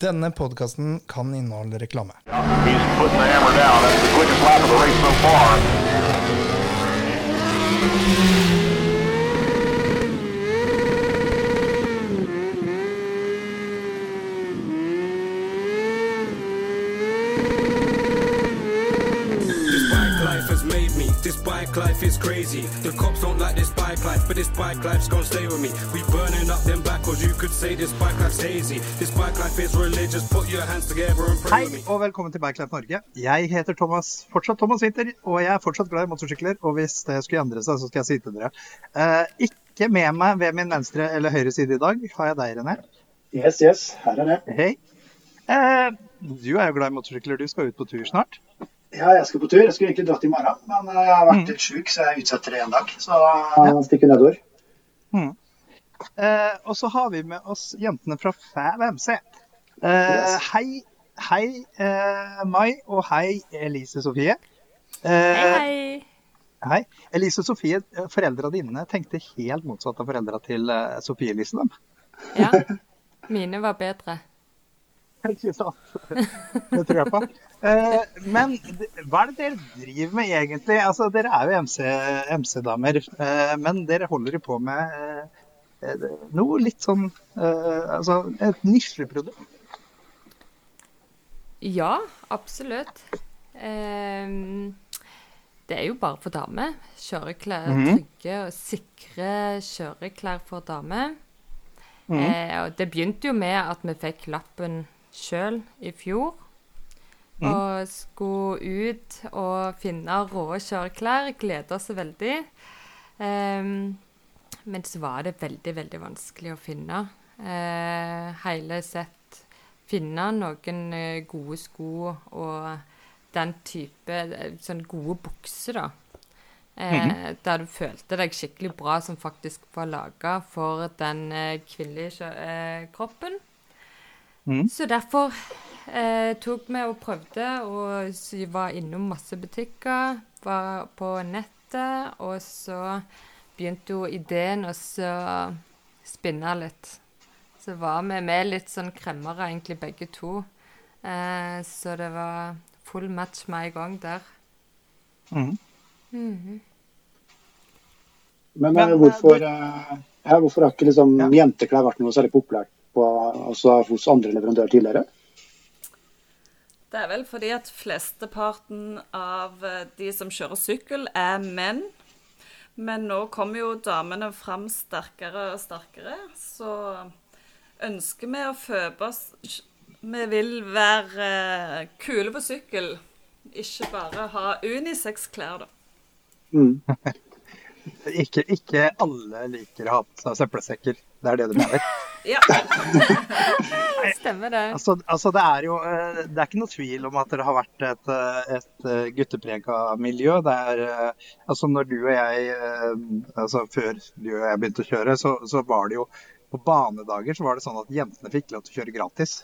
Denne podkasten kan inneholde reklame. Bike life is crazy. The cops don't like this bike life, but this bike life's gonna stay with me. We burning up them backwards. You could say this bike life's hazy. This bike life is religious. Put your hands together and pray Hei with me. Hei, og velkommen til Bike Life Norge. Jeg heter Thomas, fortsatt Thomas Winther, og jeg er fortsatt glad i motorsykler. Og hvis det skulle endre seg, så skal jeg si til dere. Eh, ikke med meg ved min venstre eller høyre side i dag har jeg deg, René. Yes, yes, her er det. Hei. Eh, du er jo glad i motorsykler. Du skal ut på tur snart. Ja, jeg skal på tur. Jeg skulle egentlig dratt i morgen, men eh, jeg har vært litt sjuk, så jeg utsetter det en dag. Så jeg stikker nedover. Eh, og så har vi med oss jentene fra Fab MC. Eh, Yes. Hei, hei eh, Mai, og hei Elise Sofie. Eh, Hei, hei. Hei. Elise Sofie, eh, foreldra dine tenkte helt motsatt av foreldra til Sofie Elise. dem. Ja. Mine var bedre. Ikke sant? Det tror jeg på. Eh, men hva er det dere driver med egentlig? Altså, Dere er jo MC MC-damer, MC men dere holder jo på med eh, eh, noe litt sånn eh, Altså et nisjeprodukt. Ja, absolutt. Ehm, det er jo bare for damer. Kjøreklær, trygge og sikre kjøreklær for damer. Eh, det begynte jo med at vi fikk lappen sjøl i fjor. Og skulle ut og finne rå kjøreklær. Gleda oss veldig. Um, men så var det veldig, veldig vanskelig å finne. Uh, hele sett finne noen eh, gode sko og den type sånn gode bukser, da. Eh, Der du følte deg skikkelig bra, som faktisk var laga for den eh, kvinnelige eh, kroppen. Så derfor eh, tok vi og prøvde, og var innom masse butikker, var på nettet, og så begynte jo ideen å spinne litt. Så var vi med litt sånn kremmere, egentlig begge to. Eh, så det var full match med en gang der. Men, Men, eh, hvorfor, eh, hvorfor har ikke liksom, Ja. jenteklær vært noe særlig populært på, altså, hos andre leverandører tidligere? Det er vel fordi at flesteparten av eh, de som kjører sykkel, er menn. Men nå kommer jo damene fram sterkere og sterkere, så ønsker vi å føpe oss Vi vil være eh, kule på sykkel, ikke bare ha unisex-klær, da. Mm. Ikke, ikke alle liker å ha på seg søppelsekker. Det er det du mener? Ja. Stemmer det. Altså, altså det er jo eh, Det er ikke noe tvil om at det har vært et, eh, et eh, gutteprega miljø. Det er Altså når du og jeg Altså før du og jeg begynte å kjøre, så, så var det jo På banedager så var det sånn at jentene fikk lov til å kjøre gratis.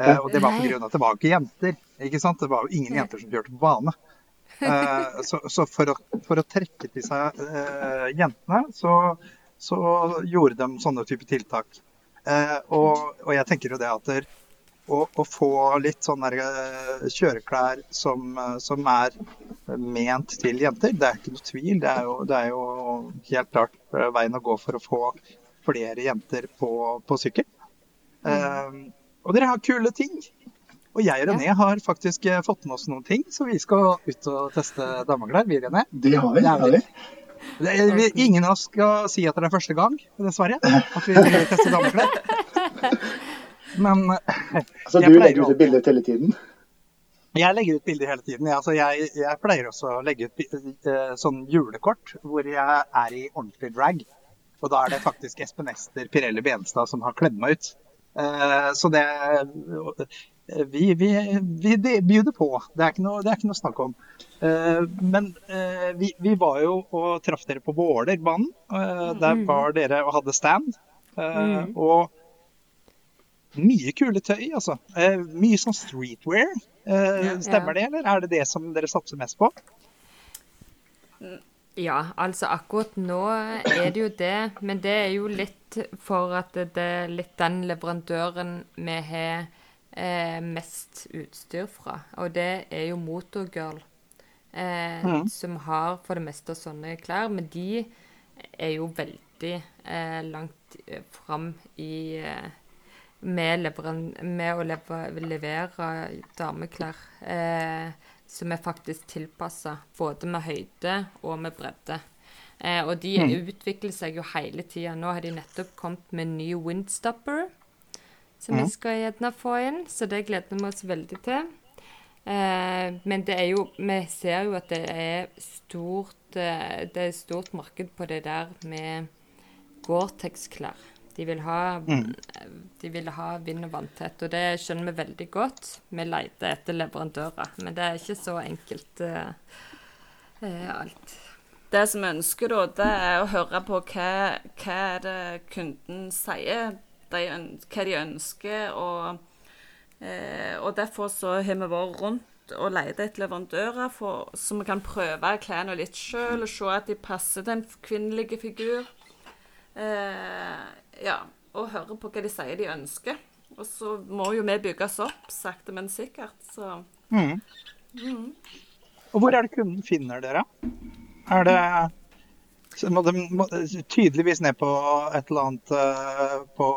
Eh, og det var av at det var ikke jenter. ikke sant? Det var jo ingen jenter som kjørte på bane. Eh, så så for, å, for å trekke til seg eh, jentene, så, så gjorde de sånne type tiltak. Eh, og, og jeg tenker jo det at der, å, å få litt sånne eh, kjøreklær som, eh, som er ment til jenter, det er ikke noe tvil. Det er jo, det er jo helt klart veien å gå for å få flere jenter på, på sykkel. Eh, og dere har kule ting. Og jeg og René har faktisk fått med oss noen ting, så vi skal ut og teste dameklær. Vi, René. Det har vi. Det har vi. Det vi, ingen av oss skal si at det er første gang, dessverre, at vi tester dameklær. Men Så Altså, du legger ut bilder bilde hele tiden. jeg legger ut bilder hele tiden. Jeg, altså, jeg, jeg pleier også å legge ut eh, sånn julekort hvor jeg er i ordentlig drag. Og da er det faktisk Espen Ester Pirelli Benstad som har kledd meg ut. Eh, så det eh, Vi, vi, vi bjuder på. Det er ikke noe, det er ikke noe snakk om. Eh, men eh, vi, vi var jo og traff dere på Vålerbanen. Eh, der var dere og hadde stand. Eh, Og mye kule tøy, altså. Mye sånn streetwear. Stemmer det, eller er det det som dere satser mest på? Ja, altså akkurat nå er det jo det, men det er jo litt for at det er litt den leverandøren vi har eh, mest utstyr fra. Og det er jo Motorgirl, eh, mm. som har for det meste sånne klær. Men de er jo veldig eh, langt eh, fram i eh, med, med å leve, levere dameklær eh, som er faktisk tilpassa både med høyde og med bredde. Eh, og de utvikler seg jo hele tida. Nå har de nettopp kommet med en ny Windstopper, som vi skal gjerne få inn, så det gleder vi oss veldig til. Eh, men det er jo Vi ser jo at det er stort eh, Det er stort marked på det der med Gore-Tex-klær. De vil ha De vil ha vind- og vanntett, og det skjønner vi veldig godt. Vi leter etter leverandører, men det er ikke så enkelt eh, eh, alt. Det som vi ønsker, da, det er å høre på hva, hva er det kunden sier. De, hva de ønsker. Og, eh, og derfor så har vi vært rundt og leter etter leverandører for, så vi kan prøve klærne litt sjøl og se at de passer til en kvinnelig figur. Eh, ja, og høre på hva de sier de ønsker. Og så må jo vi bygges opp, sakte, men sikkert. Så Og hvor er det kunden finner dere? Er det så må de må, tydeligvis ned på et eller annet eh, på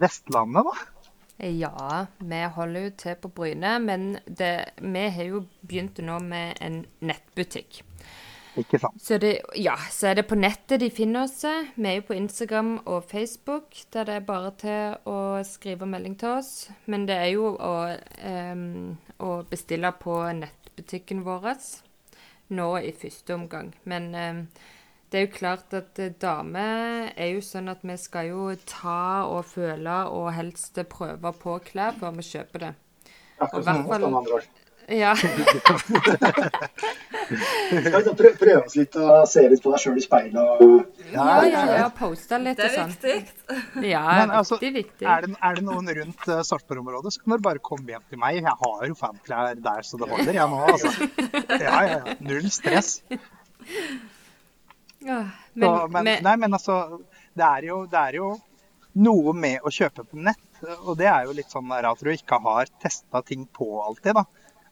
Vestlandet, da? Ja, vi holder jo til på Bryne, men det, vi har jo begynt nå med en nettbutikk. Ikke sant? Så, det, ja, så er det på nettet de finner oss. Vi er jo på Instagram og Facebook, der det er bare til å skrive melding til oss. Men det er jo å, um, å bestille på nettbutikken vår nå i første omgang. Men eh, det er jo klart at eh, damer er jo sånn at vi skal jo ta og føle og helst prøve på klær før vi kjøper det. Og i som hvert fall-. Ja. Kan vi prøve, prøve oss litt og se litt på deg sjøl i speilet og Ja, ja, ja, Posta litt det er sånn. viktig. Ja, Men altså, viktig, viktig. er det, er det noen rundt uh, Sarpsborg-området, så kan dere bare komme hjem til meg. Jeg har jo fanklær der så det holder, jeg nå. Altså. Ja, ja, ja. Null stress. Ja, Så, men, men, men, nei, men altså, det er, jo, det er jo noe med å kjøpe på nett. Og det er jo litt sånn at du ikke har testa ting på alltid, da.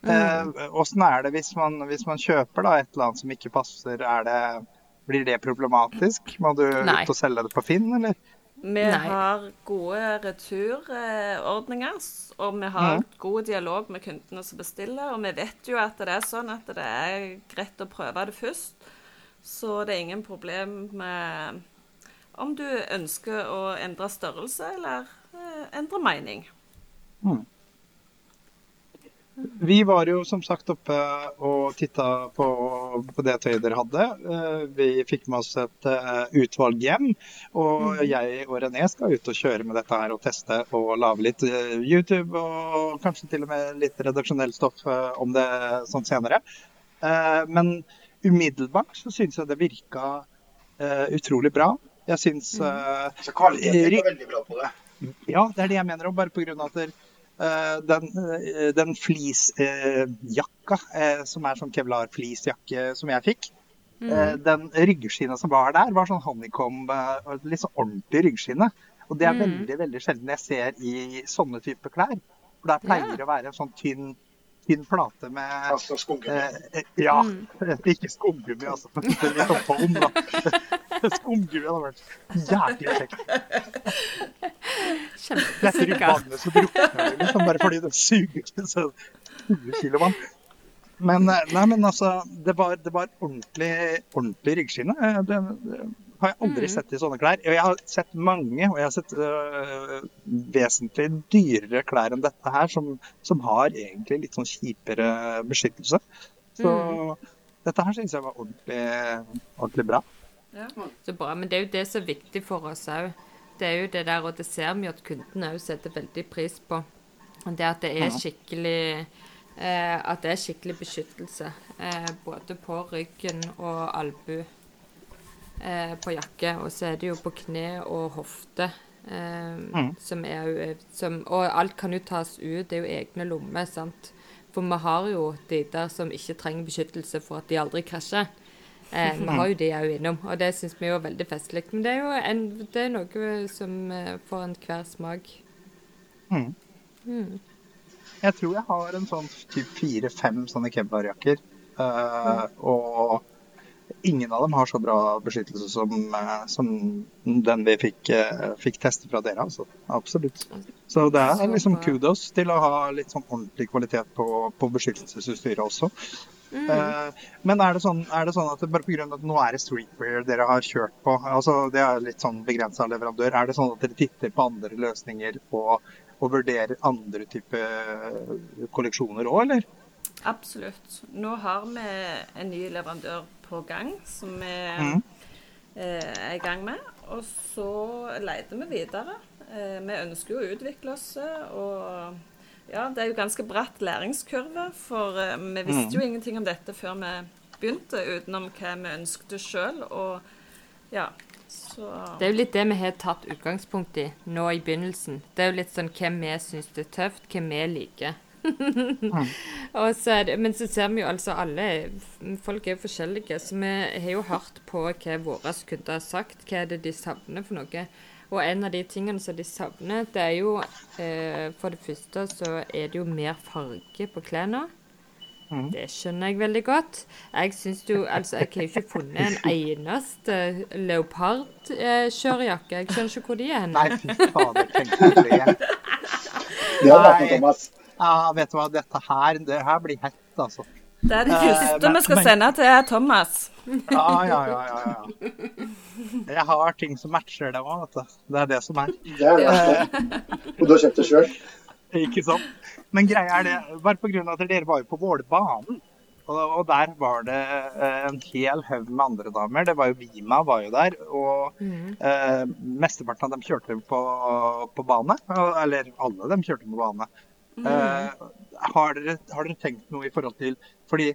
Mm. Åssen er det hvis man, hvis man kjøper da, et eller annet som ikke passer? Er det, blir det problematisk? Må du Nei. ut og selge det på Finn, eller? Vi Nei. har gode returordninger, og vi har mm. god dialog med kundene som bestiller. Og vi vet jo at det er sånn at det er greit å prøve det først. Så det er ingen problem med om du ønsker å endre størrelse eller eh, endre mening. Vi var jo som sagt oppe og titta på, på det tøyet dere hadde. Eh, Vi fikk med oss et eh, utvalg hjem. Og jeg og René skal ut og kjøre med dette her og teste og lage litt eh, YouTube og kanskje til og med litt redaksjonelt stoff om det sånn senere. Men umiddelbart så syns jeg det virka utrolig bra. Jeg syns eh, Så kvaliteten er veldig bra på det. ja, det er det jeg mener òg, bare pga. at den, uh, den fleecejakka, uh, som er sånn kevlar-fleecejakke som jeg fikk, mm. den ryggskinna som var der, var sånn honeycomb, litt sånn ordentlig ryggskinne. Og det er veldig veldig sjelden jeg ser i sånne typer klær. For der pleier det å være en sånn tynn, tynn plate med Altså skumgummi. Eh, ja. Ikke skumgummi, altså. Men litt sånn foam, da. Skumgummi hadde vært jævlig kjekt. Kjempesikker. vannet, så drukner liksom, bare fordi det suger til seg 20 kg vann. Men, eh, nei, men altså, det var, det var ordentlig, ordentlig ryggskinne. Eh, Det, det har jeg aldri sett i sånne klær. Og jeg har sett mange, og jeg har sett øh, vesentlig dyrere klær enn dette her, som, som har egentlig litt sånn kjipere beskyttelse. Så dette her syns jeg var ordentlig, ordentlig bra. Så bra. Men det er jo det som er viktig for oss òg. Det er jo det der, og det ser vi at kundene òg setter veldig pris på. Det at det er skikkelig eh, At det er skikkelig beskyttelse. Eh, både på ryggen og albu eh, på jakke. Og så er det jo på kne og hofte. Eh, som er jo som, Og alt kan jo tas ut. Det er jo egne lommer, sant. For vi har jo de der som ikke trenger beskyttelse for at de aldri krasjer. Eh, vi har jo de òg innom, og det syns vi jo er veldig festlig. Men det er jo en, det er noe som eh, får enhver smak. Jeg tror jeg har en sånn typ fire-fem sånne Kevlar-jakker. mm. Og ingen av dem har så bra beskyttelse som, eh, som den vi fikk, eh, fikk teste fra dere. Altså. Absolutt. Så det er liksom kudos til å ha litt sånn ordentlig kvalitet på, på beskyttelsesutstyret også. Eh, Men er det, sånn, er det sånn at det bare pga. at nå er det streetwear dere har kjørt på, altså det er litt sånn begrensa leverandør, er det sånn at dere titter på andre løsninger og, og vurderer andre typer kolleksjoner òg, eller? Absolutt. Nå har vi en ny leverandør på gang som vi mm. eh, er i gang med. Og så leter vi videre. Eh, vi ønsker jo å utvikle oss. eh, Og ja, det er jo ganske bratt læringskurve. For uh, vi visste jo ingenting om dette før vi begynte, utenom hva vi ønsket sjøl. Og ja, så Det er jo litt det vi har tatt utgangspunkt i nå i begynnelsen. Det er jo litt sånn hva vi syns det er tøft, hva vi liker. Og så er det, men så ser vi jo altså alle Folk er jo forskjellige, så vi har jo hørt på hva våre kunder har sagt. Hva er det de savner for noe? Og en av de tingene som de savner, det er jo eh, For det første så er det jo mer farge på klærne. Det skjønner jeg veldig godt. Jeg syns jo Altså, jeg har jo ikke funnet en eneste leopardkjørejakke. Jeg skjønner ikke hvor de er hen. Nei, fy fader, tenk på det. Det hadde vært noe, Thomas. Ja, vet du hva, dette her, det her blir hett, altså. det er det Eh, første men- vi skal men- sende til Thomas. Ja, ja, ja, ja, ja. Jeg har ting som matcher det òg, vet du. Det er det som er. Det er det. Og du har kjøpt det sjøl? Ikke sant? Men greia er det, bare av at dere var jo på Vålerbanen. Og, og der var det eh, en hel haug med andre damer. Det var jo Vima var jo der. Og eh, mesteparten av dem kjørte på, på bane. Eller alle dem kjørte på bane. Eh, har, dere, har dere tenkt noe i forhold til Fordi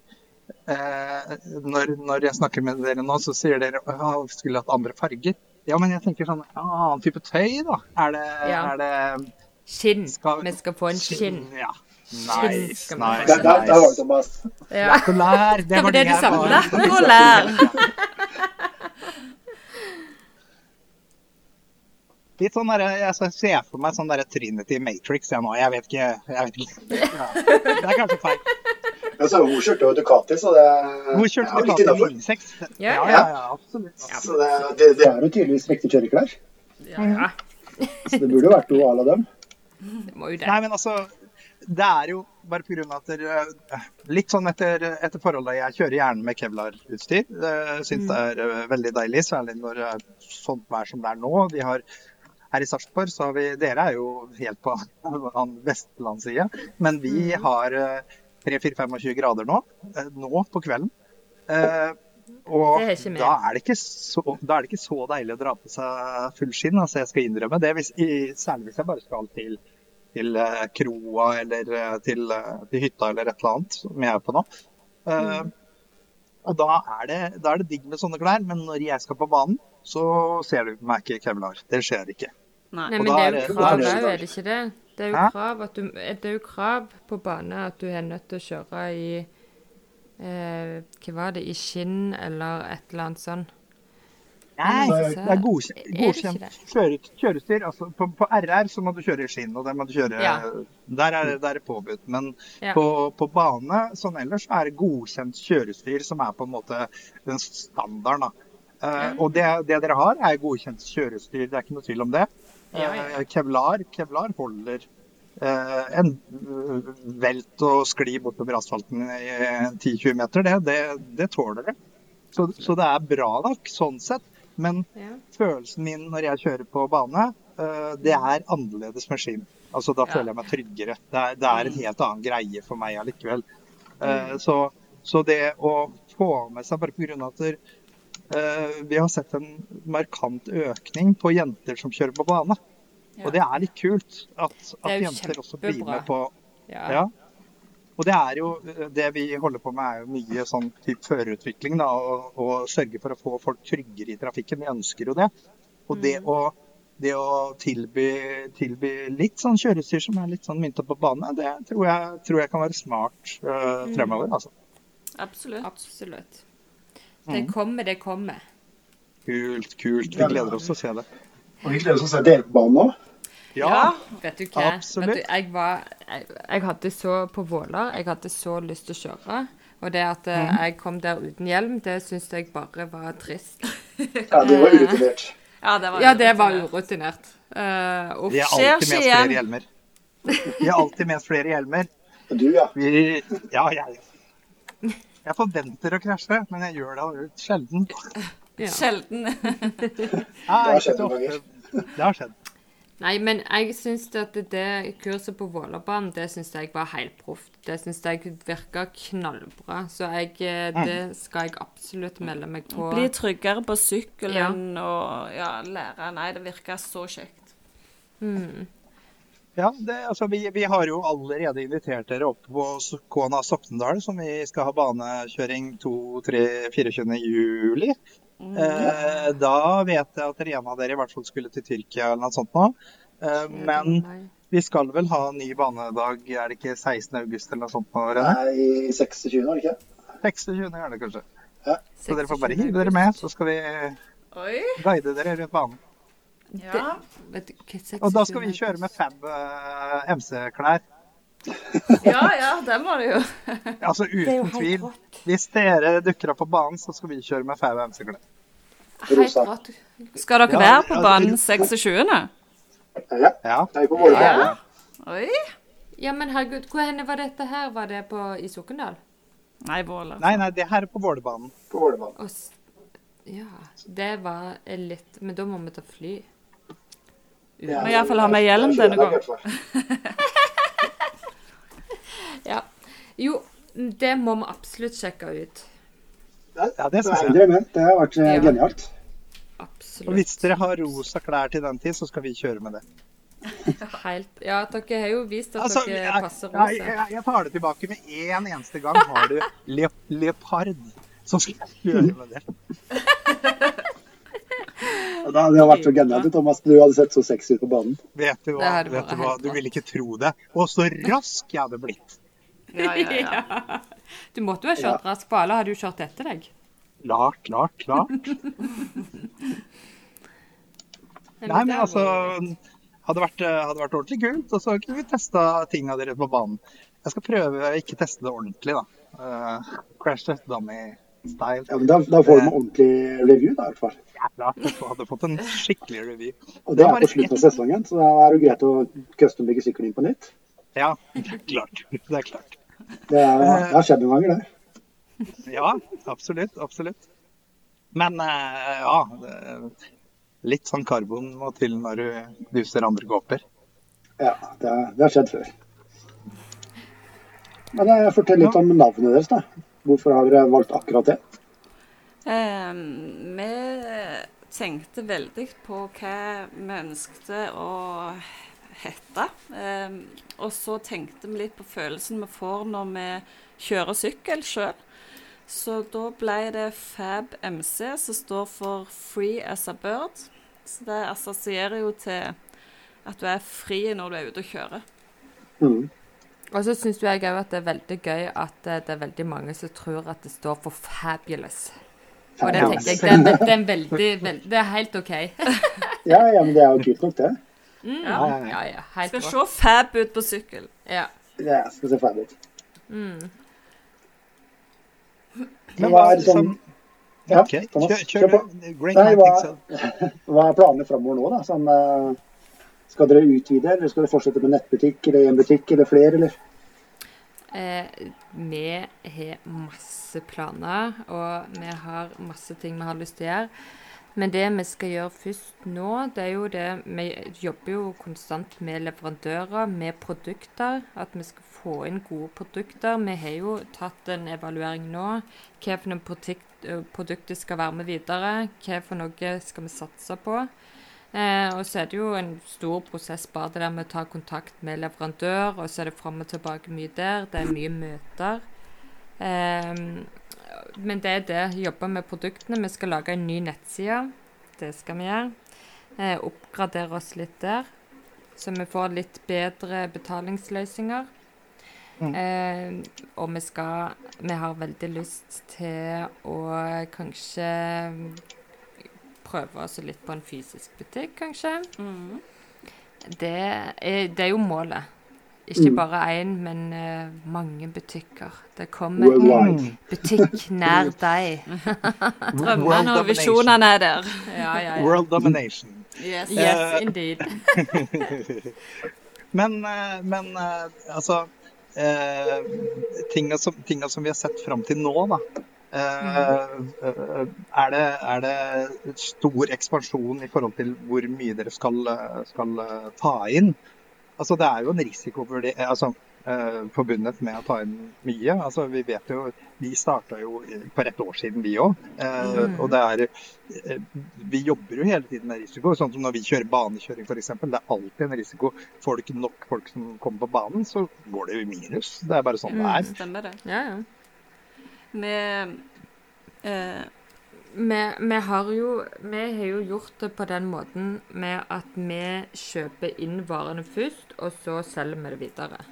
eh, når, når jeg snakker med dere nå, så sier dere at jeg skulle hatt andre farger. Ja, men jeg tenker sånn ja, annen type tøy, da. Er det, Ja. er det Skinn. skal- Vi skal få en skinn. Ja. Skinn Nice, skal nice, Der, der, der var det, nice. Thomas. Ja. Lære, det var det det du jeg sa. var. Lett å lære. Litt sånn der, jeg ser for meg sånn der Trinity Matrix jeg nå. Jeg vet ikke. Jeg vet ikke. Ja. Det er kanskje feil. Altså, hun kjørte jo Ducati, så det Hun kjørte ja, Ducati innafor. 96? Ja, ja, ja, ja, absolutt. Så det, det, det er jo tydeligvis riktig kjøreklær. ja. Så det burde jo vært noe à la dem. Det må jo det. Nei, men altså Det er jo bare pga. at dere Litt sånn etter, etter forholdet Jeg kjører gjerne med Kevlar-utstyr. Jeg syns det er eh, veldig deilig, særlig når det er sånt vær som det er nå. Vi har her i Sarpsborg så har vi Dere er jo helt på den vestlandsside, men vi har eh, 3-4-25 grader nå. eh, Nå på kvelden. Eh, Og er da er, det ikke så, da er det ikke så deilig å dra på seg full skinn. Altså jeg skal innrømme det, hvis, særlig hvis jeg bare skal til, til eh, kroa eller til, til hytta eller et eller annet som jeg er på nå. Eh, Mm. Og da er, det, da er det digg med sånne klær, men når jeg skal på banen, så ser du meg ikke Kevlar. Det skjer ikke. Nei. Men da det er jo er krav det- òg, er det ikke det? Det er jo krav at du Det er jo krav på bane at du er nødt til å kjøre i eh, Hva var det? I skinn eller et eller annet sånt. Nei, det er godkjent, kjøre, kjørestyr. Altså, på, på RR så må du kjøre i skinn, og der kjøre Ja. Der er, der er det påbudt. Men Ja. på, på bane sånn ellers er det godkjent kjørestyr som er på en måte den standarden. Uh, mm. og det, det dere har, er godkjent kjørestyr, det er ikke noe tvil om det. Ja, ja. Eh, Kevlar, Kevlar holder eh, en eh, velt og skli bortover asfalten i 10-20 meter, det, det, det tåler det. Så, så det er bra nok sånn sett. Men Ja. følelsen min når jeg kjører på bane, eh, det er annerledes med skinn. Altså, da føler jeg meg tryggere. Det er, det er en helt annen greie for meg allikevel. Eh, Mm. så, så det å få med seg bare pga. at vi har sett en markant økning på jenter som kjører på bane. Og det er litt kult at, at er jenter også blir med på Ja. ja. Og det er jo det vi holder på med, er jo mye sånn type førerutvikling. da, og, og sørge for å få folk tryggere i trafikken. Vi ønsker jo det. Og det å, det å tilby, tilby litt sånn kjørestyr som er litt sånn mynta på bane, det tror jeg, tror jeg kan være smart øh, fremover. altså. Absolutt. Absolutt. Mm. Det kommer, det kommer. Kult, kult. Vi gleder oss til å se det. Og vi gleder oss til å se dere på banen òg. Ja, Vet du hva? Absolutt. Vet du, jeg, var, jeg, jeg hadde så på Våler Jeg hadde så lyst til å kjøre. Og det at eh, Mhm. jeg kom der uten hjelm, det syns jeg bare var trist. Ja, det var urutinert. Ja, det var, Ja, det var urutinert. Uh. Vi er alltid med oss flere hjelmer. Vi er alltid med oss flere hjelmer. Du, ja. Vi, ja, jeg, jeg forventer å krasje, men jeg gjør det sjelden. Ja. Sjelden. Det har skjedd. Nei, men jeg syns at det kurset på Vålerbanen, det syns jeg var helt proft. Det syns jeg virka knallbra. Så jeg, eh, det skal jeg absolutt melde meg på. Bli tryggere på sykkelen og ja, lære. Nei, det virka så kjekt. Ja, det, altså, vi, vi har jo allerede invitert dere opp på Kona Soknedal, som vi skal ha banekjøring 2-3-24. juli. Eh, da vet jeg at en av dere i hvert fall skulle til Tyrkia eller noe sånt nå. Eh, men vi skal vel ha ny banedag, er det ikke 16. august eller noe sånt nå, Rene? Nei, 26, var det ikke? 26. er det kanskje. Så dere får bare hive dere med, så skal vi Oi. guide dere rundt banen. Ja. Vet du, Og da skal vi kjøre med fem uh, MC-klær. ja, ja, det må du jo. Altså er jo uten tvil. Hvis dere dukker opp på banen, så skal vi kjøre med fem MC-klær. Helt rått. Skal dere Ja, være på banen 26.? Ja. Ja. ja. Oi. Ja, men herregud, hvor henne var dette her? Var det på, i Sokndal? Nei, Våler. Nei, nei, det her er på Vålerbanen. På Våler bane. Og s- Ja, det var litt Men da må vi ta fly. Ja, Må iallfall ha med hjelm denne fall. Ja. Jo, det må vi absolutt sjekke ut. Ja, det syns jeg. Det har vært eh, Ja. genialt. Og hvis dere har rosa klær til den tid, så skal vi kjøre med det. Helt Ja, dere har jo vist at Altså, dere jeg, passer rosa. jeg, jeg tar det tilbake med en eneste gang. Har du le, leopard, så skal jeg kjøre med det. Det hadde vært så genialt, Thomas. Du hadde sett så sexy ut på banen. Vet du Det hva? Vet du, hva? du ville ikke tro det. Og så rask jeg hadde blitt. Ja, ja, ja. Du måtte jo ha kjørt rask på alle hadde du kjørt etter deg. Klart, klart, klart. Nei, men altså Hadde vært, hadde vært ordentlig kult. Og så kunne vi testa tinga deres på banen. Jeg skal prøve å ikke teste det ordentlig, da. Uh, crash test dummy-style. Ja, men da, da får du en ordentlig review, da, i hvert fall. Jævla da hadde fått en skikkelig review. Og det det er på slutten av sesongen, så da er det greit å custombygge sykkelen din på nytt. Ja, det er klart. Det er klart. Det, er, det har skjedd noen ganger, det. Ja, absolutt. Absolutt. Men eh, ja Litt sånn karbon må til når du duser andre kåper. Ja, det, det har skjedd før. Men jeg fortell litt om navnet deres, da. Hvorfor har dere valgt akkurat det? Ehm, vi tenkte veldig på hva vi ønskte å hete. Ehm, og så tenkte vi litt på følelsen vi får når vi kjører sykkel sjøl. Så da ble det Fab MC, som står for Free as a Bird. Så det assosierer jo til at du er fri når du er ute og kjører. Mhm. Og så syns jeg òg at det er veldig gøy at eh, det er veldig mange som tror at det står for fabulous. Og det tenker jeg, det er, det er en veldig, veldig Det er helt OK. Ja, ja, men det er jo kult nok, det. Ja, ja, ja. Helt Skal se fab ut på sykkel. Ja. ja skal se fab ut. Men Men hva er sånn Ja, okay. Kjør, kjør kjør på. Nei, hva-. Hva er planene framover nå, da? Sånn, eh, skal dere utvide, eller skal dere fortsette med nettbutikk eller én butikk eller flere, eller? Eh, vi har masse planer, og vi har masse ting vi har lyst til å gjøre. Men det vi skal gjøre først nå, det er jo det Vi jobber jo konstant med leverandører, med produkter. At vi skal få inn gode produkter. Vi har jo tatt en evaluering nå. Hva for noen produkt, produkter skal være med videre? Hva for noe skal vi satse på? Eh, og så er det jo en stor prosess bare det der med å ta kontakt med leverandør, og så er det fram og tilbake mye der. Det er mye møter. Eh, men det er det. Jobbe med produktene. Vi skal lage en ny nettside. Det skal vi gjøre. Eh, oppgradere oss litt der. Så vi får litt bedre betalingsløsninger. Eh, og vi skal Vi har veldig lyst til å kanskje prøve oss litt på en fysisk butikk, kanskje. Det er, det er jo målet. Ikke bare én, men uh, mange butikker. Det kommer en butikk nær deg. Drømmene og visjonene er der. Ja, ja, ja. World domination. Yes. Yes, indeed. Men, eh, men eh, altså eh, tinga, som, tinga som vi har sett fram til nå, da. Eh, eh, er, det, er det stor ekspansjon i forhold til hvor mye dere skal, skal ta inn? Altså, det er jo en risiko for det, altså, forbundet med å ta inn mye. Altså, vi vet jo, vi starta jo for et år siden, vi òg. og det er Vi jobber jo hele tiden med risiko. Sånn som når vi kjører banekjøring f.eks. Det er alltid en risiko. Får du ikke nok folk som kommer på banen, så går det jo i minus. Det er bare sånn det er. Stemmer det. Ja, ja. Med eh, Vi, vi, har jo, vi har jo gjort det på den måten med at vi kjøper inn varene først, og så selger vi det videre.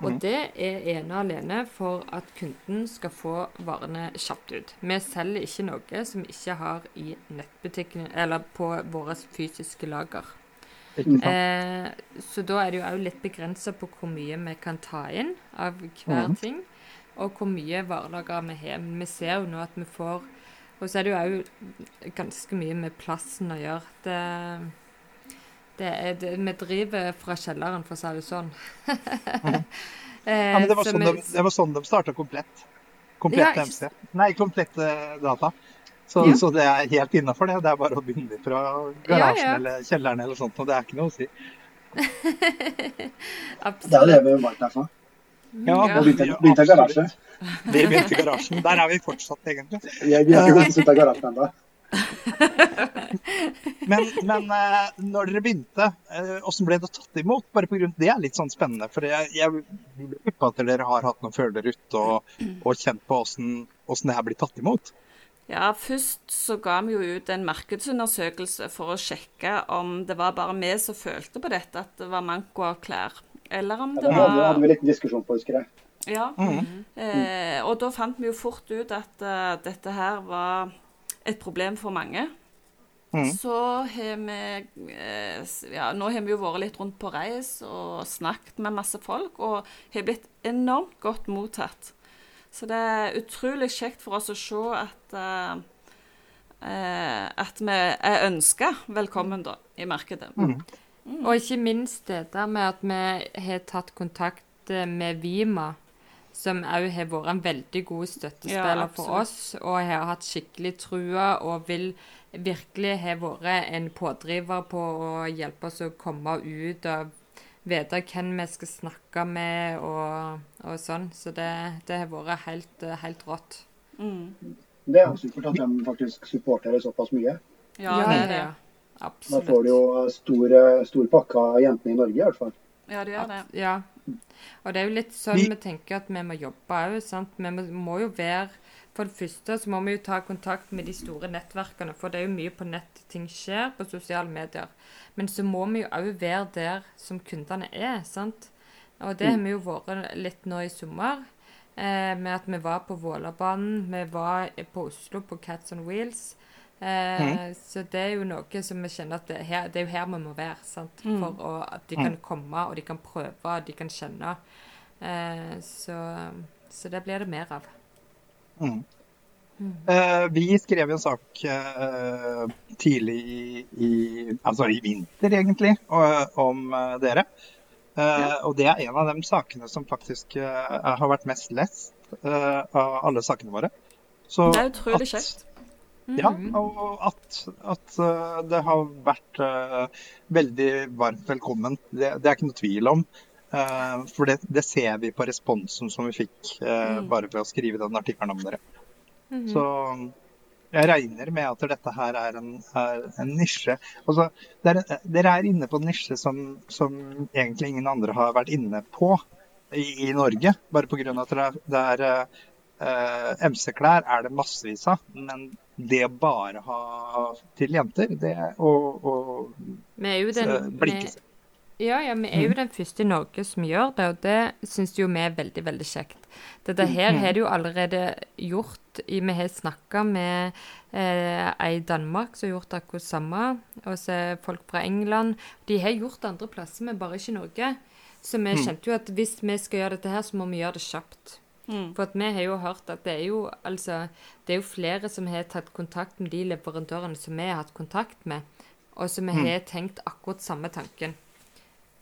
Og det er ene og alene for at kunden skal få varene kjapt ut. Vi selger ikke noe som vi ikke har i nettbutikken eller på våre fysiske lager. Eh, så da er det jo òg litt begrensa på hvor mye vi kan ta inn av hver ting, og hvor mye varelager vi har. Men vi ser jo nå at vi får Og så er det jo òg ganske mye med plassen å gjøre. Det, det er, det, vi driver fra kjelleren, for å si det sånn. Ja, men det var sånn vi- de, det var sånn de starta komplett. Komplett Ja, MC. Nei, komplett eh, data. Så, Ja. så det er helt innafor, det. Det er bare å begynne fra garasjen Ja, ja. eller kjelleren eller sånt. Og det er ikke noe å si. Det er Absolutt. det vi jo der for. Ja, Ja. Begynte ja, begynte i garasjen. garasje. Vi begynte i garasjen. Der er vi fortsatt, egentlig. Jeg vi har ikke gått ut av garasjen ennå. Men, men eh, når dere begynte, eh, hvordan ble det tatt imot? Bare på grunn, Det er litt sånn spennende. For jeg, jeg lurer på at dere har hatt noen føler ute og, og kjent på hvordan det her blir tatt imot. Ja, først så ga vi jo ut en markedsundersøkelse for å sjekke om det var bare vi som følte på dette, at det var manko av klær. Eller om det Det hadde, vi en litt diskusjon på, husker jeg. Ja. Eh, og da fant vi jo fort ut at uh, dette her var et problem for mange. Så har vi eh, Ja, nå har vi jo vært litt rundt på reis og snakket med masse folk, og har blitt enormt godt mottatt. Så det er utrolig kjekt for oss å se at uh, eh, at vi er ønska velkommen da, i markedet. Og ikke minst det der med at vi har tatt kontakt eh, med Vima, som òg har vært en veldig god støttespiller Ja, for oss, og har hatt skikkelig trua og vil virkelig ha vært en pådriver på å hjelpe oss å komme ut og vite hvem vi skal snakke med og, og sånn. Så det, det har vært helt, helt rått. Det er jo supert at de faktisk supporterer såpass mye. Ja, det er det. Da får du jo stor, stor pakke av jentene i Norge, i hvert fall. Ja, det gjør det. Ja. Og det er jo litt sånn Vi- vi, tenker at vi må jobbe òg. Vi må, må jo være For det første så må vi jo ta kontakt med de store nettverkene, for det er jo mye på nett ting skjer, på sosiale medier. Men så må vi jo òg være der som kundene er, sant. Og det har vi jo vært litt nå i sommer. Eh, med at vi var på Vålerbanen, vi var på Oslo på Cats on Wheels. Eh, Så det er jo noe som vi kjenner at det, er her, det er jo her vi må være. sant? For å, at de kan komme, og de kan prøve, og de kan kjenne. Eh, så, så det blir det mer av. Eh, vi skrev en sak eh, tidlig i, i Altså i vinter, egentlig, og, om dere. Eh, Og det er en av de sakene som faktisk har vært mest lest eh, av alle sakene våre. Så Det er utrolig at- kjekt. Ja, og at, at eh, det har vært uh, veldig varmt velkommen, det, det er ikke noe tvil om. Uh, for det, det ser vi på responsen som vi fikk uh, bare ved å skrive den artikkelen om dere. Så jeg regner med at dette her er en, er en nisje. Altså, er, dere er inne på en nisje som, som egentlig ingen andre har vært inne på i, i Norge. Bare pga. at det er, det er MC-klær er det massevis av. Men det bare ha til jenter, det og, og blir Ja, ja, vi er jo den første i Norge som gjør det, og det syns jo vi er veldig, veldig kjekt. Dette her har de jo allerede gjort. Vi har snakka med eh, ei i Danmark som har gjort akkurat samme, og så folk fra England. De har gjort det andre plasser, men bare ikke i Norge. Så vi kjente jo at hvis vi skal gjøre dette her, så må vi gjøre det kjapt. For at vi har jo hørt at det er jo, altså, det er jo flere som har tatt kontakt med de leverandørene som vi har hatt kontakt med, og som vi har tenkt akkurat samme tanken.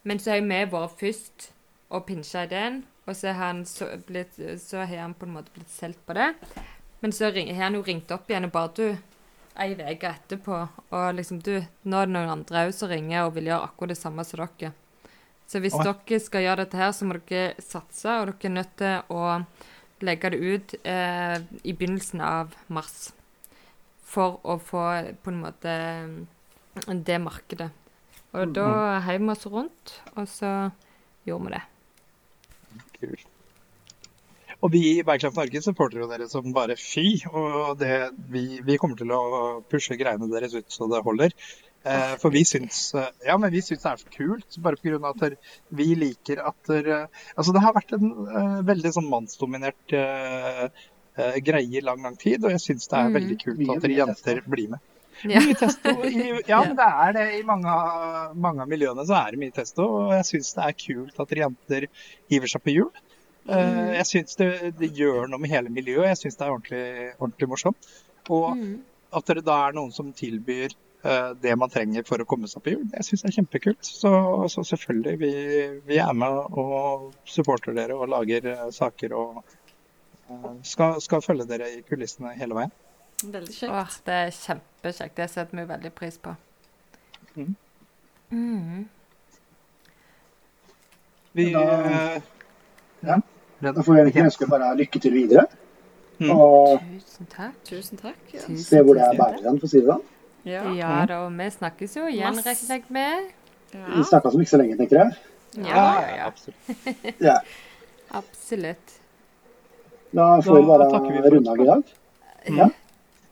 Men så har vi vært først og pinsja ideen, og så har, han så, blitt, så har han på en måte blitt solgt på det. Men så har han jo ringt opp igjen og bare du, ei uke etterpå, og liksom du, nå er det noen andre òg som ringer og vil gjøre akkurat det samme som dere. Så hvis Oi. dere skal gjøre dette her, så må dere satse, og dere er nødt til å legge det ut eh, i begynnelsen av mars. For å få på en måte det markedet. Og da heiv vi oss rundt, og så gjorde vi det. Kult. Og vi i Bikeland Norge supporter jo dere som bare fy. Og det, vi, vi kommer til å pushe greiene deres ut så det holder. Eh, for vi syns, eh, ja, men vi syns det er så kult, bare pga. at vi liker at der, Altså, det har vært en eh, veldig sånn mannsdominert greie i lang, lang tid, og jeg syns det er veldig kult Mye- at jenter blir med. Ja. Mye testo. I, ja, men det er det. I mange, mange av miljøene så er det mye testo, og jeg syns det er kult at dere jenter hiver seg på hjul. Eh, Jeg syns det, det gjør noe med hele miljøet. Jeg syns det er ordentlig, ordentlig morsomt. Og at det da er noen som tilbyr det man trenger for å komme seg på hjul, det syns jeg er kjempekult. Så, så selvfølgelig, vi, vi er med og supporter dere og lager eh, saker og eh, skal, skal følge dere i kulissene hele veien. Veldig Åh, kjekt. det er kjempekjekt. Det setter vi veldig pris på. Vi, Da- eh, Ja. Da får jeg ønske bare lykke til videre. Mm. Og Tusen takk. Tusen takk. Ja. Se hvor det er bærer hen, for å si det sånn. Ja. Ja da, og vi snakkes jo igjen, regner jeg med. Vi ja. snakkes om ikke så lenge, tenker jeg. Ja, ja, ja. absolutt. Ja. Absolutt. Da får vi bare vi runde av i dag. Ja.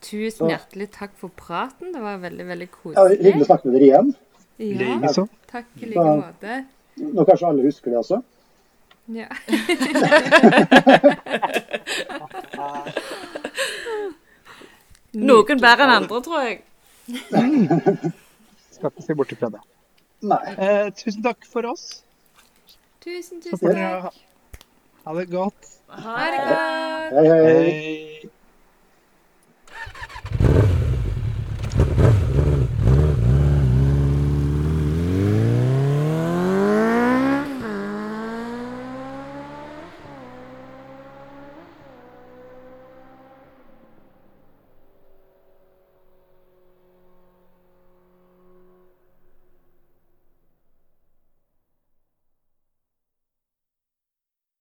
Tusen hjertelig takk for praten. Det var veldig, veldig koselig. Ja, hyggelig å snakke med dere igjen. Ja, takk i like måte. Nå kanskje alle husker det også. Ja. Noen bedre enn andre, tror jeg. Skal ikke se bort ifra det. Nei. Eh, tusen takk for oss. Tusen, tusen takk. ha det godt. Ha det godt. Hei, hei. Hei.